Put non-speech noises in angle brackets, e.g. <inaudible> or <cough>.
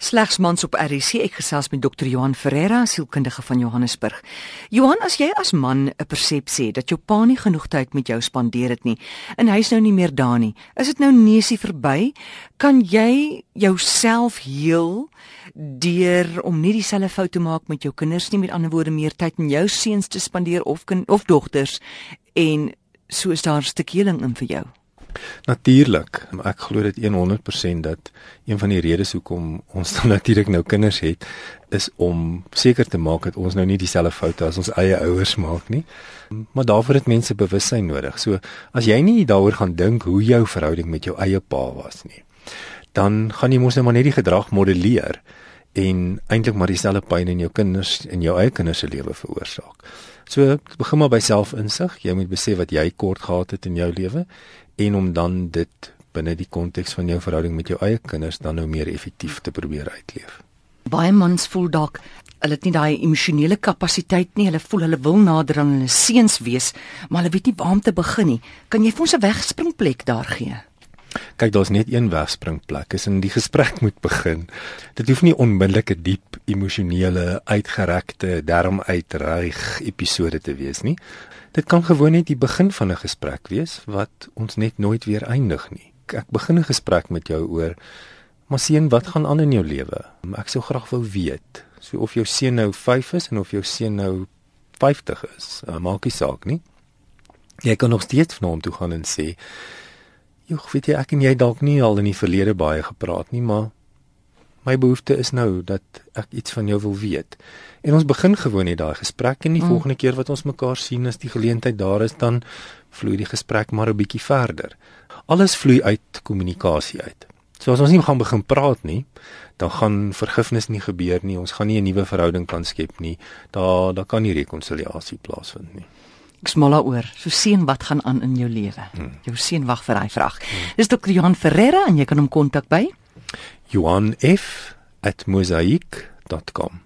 Slegs mans op RC ek gesels met Dr. Johan Ferreira, sielkundige van Johannesburg. Johan, as jy as man 'n persepsie het dat jou pa nie genoeg tyd met jou spandeer het nie en hy's nou nie meer daar nie, is dit nou neusie verby? Kan jy jouself heel deur om nie dieselfde fout te maak met jou kinders nie, met ander woorde meer tyd met jou seuns te spandeer of kind of dogters en so is daar 'n stuk heling in vir jou? Natuurlik, ek glo dit 100% dat een van die redes hoekom ons <laughs> dan natuurlik nou kinders het is om seker te maak dat ons nou nie dieselfde foute as ons eie ouers maak nie. Maar daarvoor het mense bewussyn nodig. So as jy nie daaroor gaan dink hoe jou verhouding met jou eie pa was nie, dan gaan jy mos net nou maar net die gedrag modelleer en eintlik maar dieselfde pyn in jou kinders en jou eie kinders se lewe veroorsaak. So begin maar by selfinsig. Jy moet besef wat jy kort gehad het in jou lewe en om dan dit binne die konteks van jou verhouding met jou eie kinders dan nou meer effektief te probeer uitleef. Baie mans voel dalk hulle het nie daai emosionele kapasiteit nie. Hulle voel hulle wil nader aan hulle seuns wees, maar hulle weet nie waar om te begin nie. Kan jy vir ons 'n wegspringplek daar gee? Kyk, daar's net een wegspringplek. Is in die gesprek moet begin. Dit hoef nie onmiddellike diep emosionele uitgerekte darm uitreig episode te wees nie. Dit kan gewoon net die begin van 'n gesprek wees wat ons net nooit weer eindig nie. Ek begin 'n gesprek met jou oor maar sien wat gaan aan in jou lewe. Ek sou graag wou weet, so of jou seun nou 5 is en of jou seun nou 50 is. Uh, maak nie saak nie. Jy kan nog steeds van hom toe gaan en sê, "Joh, weet jy ek en jy dalk nie al in die verlede baie gepraat nie, maar my behoefte is nou dat ek iets van jou wil weet." En ons begin gewoon net daai gesprek en die mm. volgende keer wat ons mekaar sien as die geleentheid daar is dan vloei die gesprek maar 'n bietjie verder. Alles vloei uit kommunikasie uit. So as ons nie gaan begin praat nie, dan gaan vergifnis nie gebeur nie. Ons gaan nie 'n nuwe verhouding kan skep nie. Daar daar kan nie rekonsiliasie plaasvind nie. Ek smal daaroor. So sien wat gaan aan in jou lewe. Hmm. Jou seun wag vir daai vraag. Hmm. Dis Dr. Johan Ferreira en jy kan hom kontak by johanf@mosaik.com.